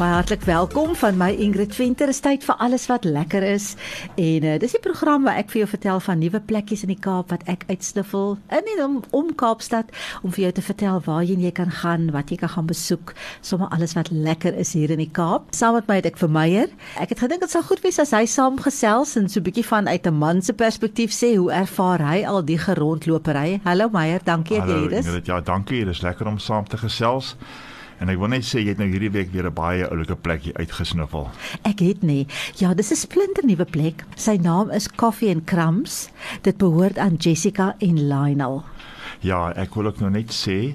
Baie hartlik welkom van my Ingrid Venter. Is tyd vir alles wat lekker is. En uh, dis die program waar ek vir jou vertel van nuwe plekkies in die Kaap wat ek uitsniffel in en om, om Kaapstad om vir jou te vertel waarheen jy kan gaan, wat jy kan gaan besoek, sommer alles wat lekker is hier in die Kaap. Saam met my het ek vir Meyer. Ek het gedink dit sou goed wees as hy saamgesels en so 'n bietjie van uit 'n man se perspektief sê hoe ervaar hy al die gerondlopery. Hallo Meyer, dankie dat jy hier is. Hallo, ja, dankie. Dit is lekker om saam te gesels. En ek wil net sê jy het nou hierdie week weer 'n baie oulike plekjie uitgesniffel. Ek het nie. Ja, dis 'n splinter nuwe plek. Sy naam is Coffee and Crumbs. Dit behoort aan Jessica en Lionel. Ja, ek wil ook nou net sê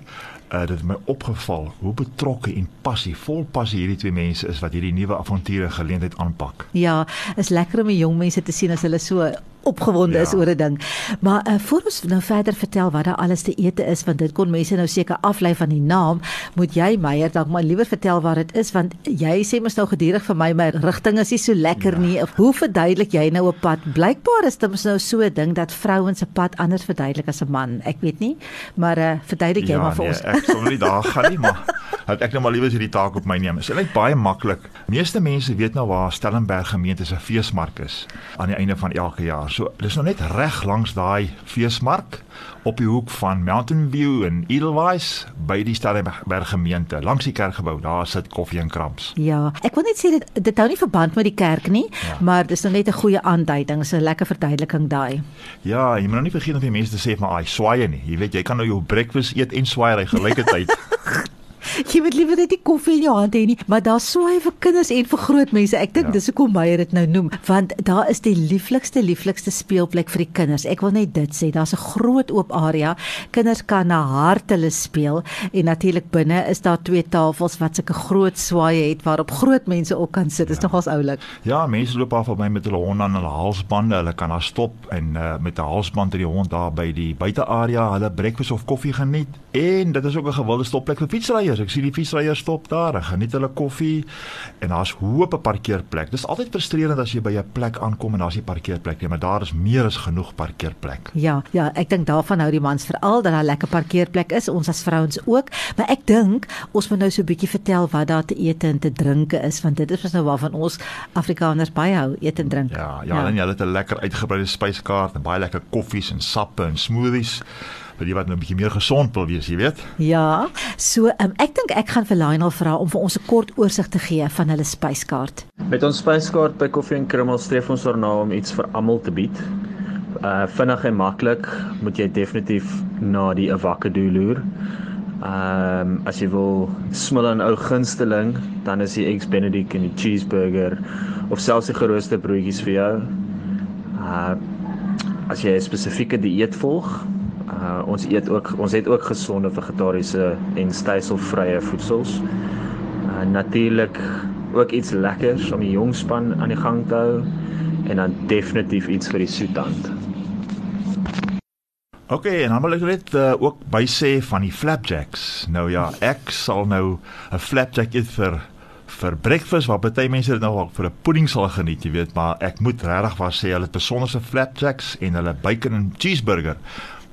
uh, dit het my opgeval hoe betrokke en passievol passie hierdie twee mense is wat hierdie nuwe avonture geleentheid aanpak. Ja, is lekker om die jong mense te sien as hulle so opgewonde ja. is oor 'n ding. Maar uh, voor ons nou verder vertel wat daar alles te ete is want dit kon mense nou seker aflei van die naam, moet jy Meyer dalk maar liewer vertel waar dit is want jy sê mos nou gedurig vir my my rigting is nie so lekker ja. nie. Hoe verduidelik jy nou 'n pad? Blykbaar is dit mos nou so 'n ding dat vrouens se pad anders verduidelik as 'n man. Ek weet nie, maar uh, verduidelik jy ja, maar vir nee, ons. Ek sal nie daar gaan nie, maar het ek nou maar liewer hierdie taak op my neem. Dit net baie maklik. Meeste mense weet nou waar Stellenberg gemeente se feesmark is aan die einde van elke jaar. So dis nou net reg langs daai feesmark op die hoek van Mountain View en Edelweiss by die Stellenberg gemeente langs die kerkgebou. Daar sit koffie en krams. Ja, ek wil net sê dit dit hou nie verband met die kerk nie, ja. maar dis nou net 'n goeie aanduiding, so 'n lekker verduideliking daai. Ja, jy moet nou nie vergeet om die mense te sê maar ai swaaie nie. Jy weet jy kan nou jou breakfast eet en swaai reg gelyketyd. Jy moet liewer net die koffie in jou hand hê nie, maar daar swaai vir kinders en vir groot mense. Ek dink ja. dis hoekom Meyer dit nou noem, want daar is die lieflikste lieflikste speelplek vir die kinders. Ek wil net dit sê, daar's 'n groot oop area. Kinders kan na hart hulle speel en natuurlik binne is daar twee tafels wat sulke groot swaaye het waarop groot mense ook kan sit. Dit is ja. nogals oulik. Ja, mense loop af by met hulle honde aan hulle halsbande. Hulle kan daar stop en uh, met 'n halsband vir die hond daar by die buitearea hulle breakfast of koffie geniet. En dit is ook 'n gewilde stopplek vir fietsryers. Ek sien die fietsryers stop daar, geniet hulle koffie en daar's hoop 'n parkeerplek. Dis altyd frustrerend as jy by 'n plek aankom en daar's nie parkeerplek nie, maar daar is meer as genoeg parkeerplek. Ja, ja, ek dink daarvan hou die mans veral dat daar lekker parkeerplek is, ons as vrouens ook, maar ek dink ons moet nou so 'n bietjie vertel wat daar te eet en te drinke is, want dit is nou waarvan ons Afrikaners baie hou, eet en drink. Ja, ja, ja. en hulle het 'n lekker uitgebreide spyskaart en baie lekker koffies en sappe en smoothies vir die wat nou 'n bietjie meer gesond wil wees, jy weet. Ja. So, um, ek dink ek gaan vir Lionel vra om vir ons 'n kort oorsig te gee van hulle spyskaart. Met ons spyskaart by Koffie en Krummel streef ons daarna om iets vir almal te bied. Uh vinnig en maklik moet jy definitief na die avocado loer. Ehm um, as jy wil smil 'n ou gunsteling, dan is die eggs benedict en die cheeseburger of selfs die geroosterde broodjies vir jou. Uh as jy 'n spesifieke dieet volg, Uh ons eet ook ons het ook gesonde vegetariese en styselvrye voedsels. Uh natuurlik ook iets lekkers om die jong span aan die gang te hou en dan definitief iets vir die soetand. OK, en dan wil ek net uh, ook by sê van die flapjacks. Nou ja, ek sal nou 'n flapjack eet vir vir breakfast waar baie mense dit nou ook vir 'n pudding sal geniet, jy weet, maar ek moet regtig waar sê hulle het besonderse flapjacks en hulle bacon en cheeseburger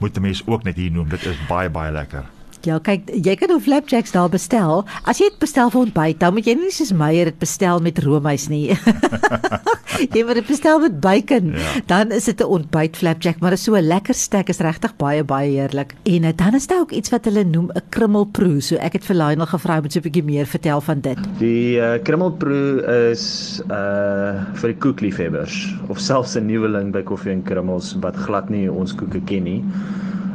moet 'n mens ook net hier noem. Dit is baie baie lekker. Ja, kyk, jy kan nou flapjacks daar bestel. As jy dit bestel vir ontbyt, dan moet jy nie soos Meyer dit bestel met roomys nie. jy moet dit bestel met bacon. Ja. Dan is dit 'n ontbyt flapjack, maar dit is so 'n lekker stek, is regtig baie baie heerlik. En uh, dan is daar ook iets wat hulle noem 'n krummelproe. So ek het vir Lionel gevra om so 'n bietjie meer vertel van dit. Die uh, krummelproe is uh vir die koekliefhebbers of selfs 'n nuweling by Koffie en Krummels wat glad nie ons koeke ken nie.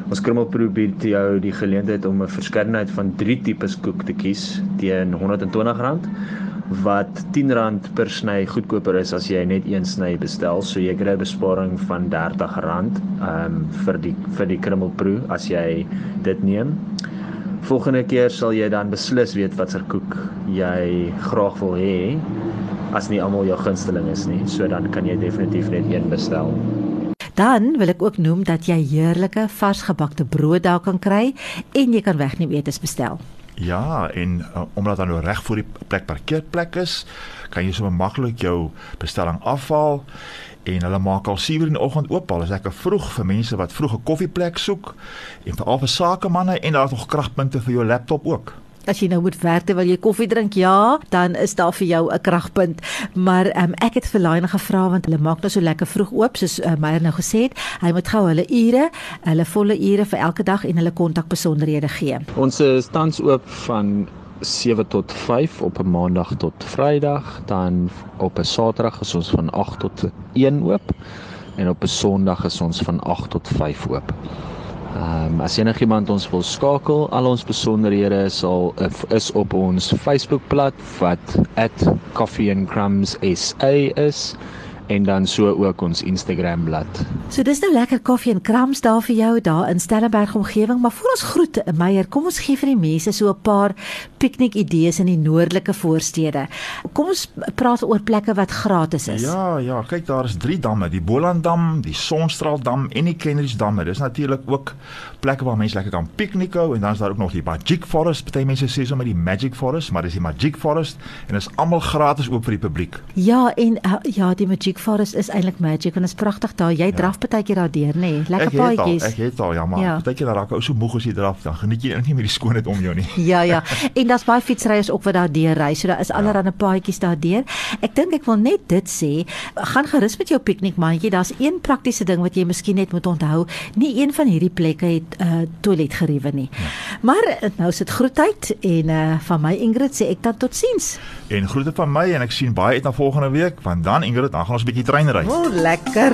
Ons krummelproe bied jou die geleentheid om 'n verskeidenheid van 3 tipes koek te kies teen R120 wat R10 per sny goedkoper is as jy net een sny bestel. So jy kry 'n besparing van R30 um ehm, vir die vir die krummelproe as jy dit neem. Volgende keer sal jy dan beslis weet watter koek jy graag wil hê as nie almal jou gunsteling is nie. So dan kan jy definitief net een bestel. Dan wil ek ook noem dat jy heerlike varsgebakte brood daar kan kry en jy kan wegneem etes bestel. Ja, en uh, omdat dan nou reg voor die plek parkeerplek is, kan jy sommer maklik jou bestelling afhaal en hulle maak al 7:00 in die oggend oop. Al is lekker vroeg vir mense wat vroeg 'n koffieplek soek en vir sakemanne en daar is nog kragpunte vir jou laptop ook. As jy nou moet werk terwyl jy koffie drink, ja, dan is daar vir jou 'n kragpunt. Maar um, ek het vir Laine gevra want hulle maak nou so lekker vroeg oop soos uh, Meyer nou gesê het. Hy moet gou hulle ure, hulle volle ure vir elke dag en hulle kontakbesonderhede gee. Ons is tans oop van 7 tot 5 op 'n maandag tot Vrydag, dan op 'n Saterdag is ons van 8 tot 1 oop en op 'n Sondag is ons van 8 tot 5 oop. Ehm um, as enigiemand ons wil skakel, al ons besonderhede is al is op ons Facebookblad wat @coffeeandcrumbs.sa is en dan so ook ons Instagram bladsy. So dis nou lekker koffie en krams daar vir jou daar in Stellenberg omgewing, maar voor ons groete Meyer, kom ons gee vir die mense so 'n paar piknik idees in die noordelike voorstede. Kom ons praat oor plekke wat gratis is. Ja, ja, kyk daar is drie damme, die Bolandam, die Sonstraaldam en die Kenridge damme. Dis natuurlik ook plekke waar mense lekker kan piknik hou en dan is daar ook nog die Magic Forest. Party mense sê sommer die Magic Forest, maar dis die Magic Forest en is almal gratis oop vir die publiek. Ja, en uh, ja, die Magic Magic Forest is eintlik magic en is pragtig daar. Jy ja. draf baie keer daar deur, nê? Nee. Lekker paadjies. Ek het al, ja, maar ja. baie keer raak ou so moeg as jy draf, dan geniet jy eintlik nie meer die skoonheid om jou nie. ja, ja. En daar's baie fietsryers ook wat daar deur ry. So daar is ja. allerlei paadjies daar deur. Ek dink ek wil net dit sê, gaan gerus met jou piknikmandjie. Daar's een praktiese ding wat jy miskien net moet onthou. Nie een van hierdie plekke het 'n uh, toiletgeriewe nie. Ja. Maar eh, nou is dit groetheid en uh, van my Ingrid sê ek dan totsiens. En groete van my en ek sien baie uit na volgende week want dan Ingrid, dan gaan ons 'n bietjie treinry. O, lekker.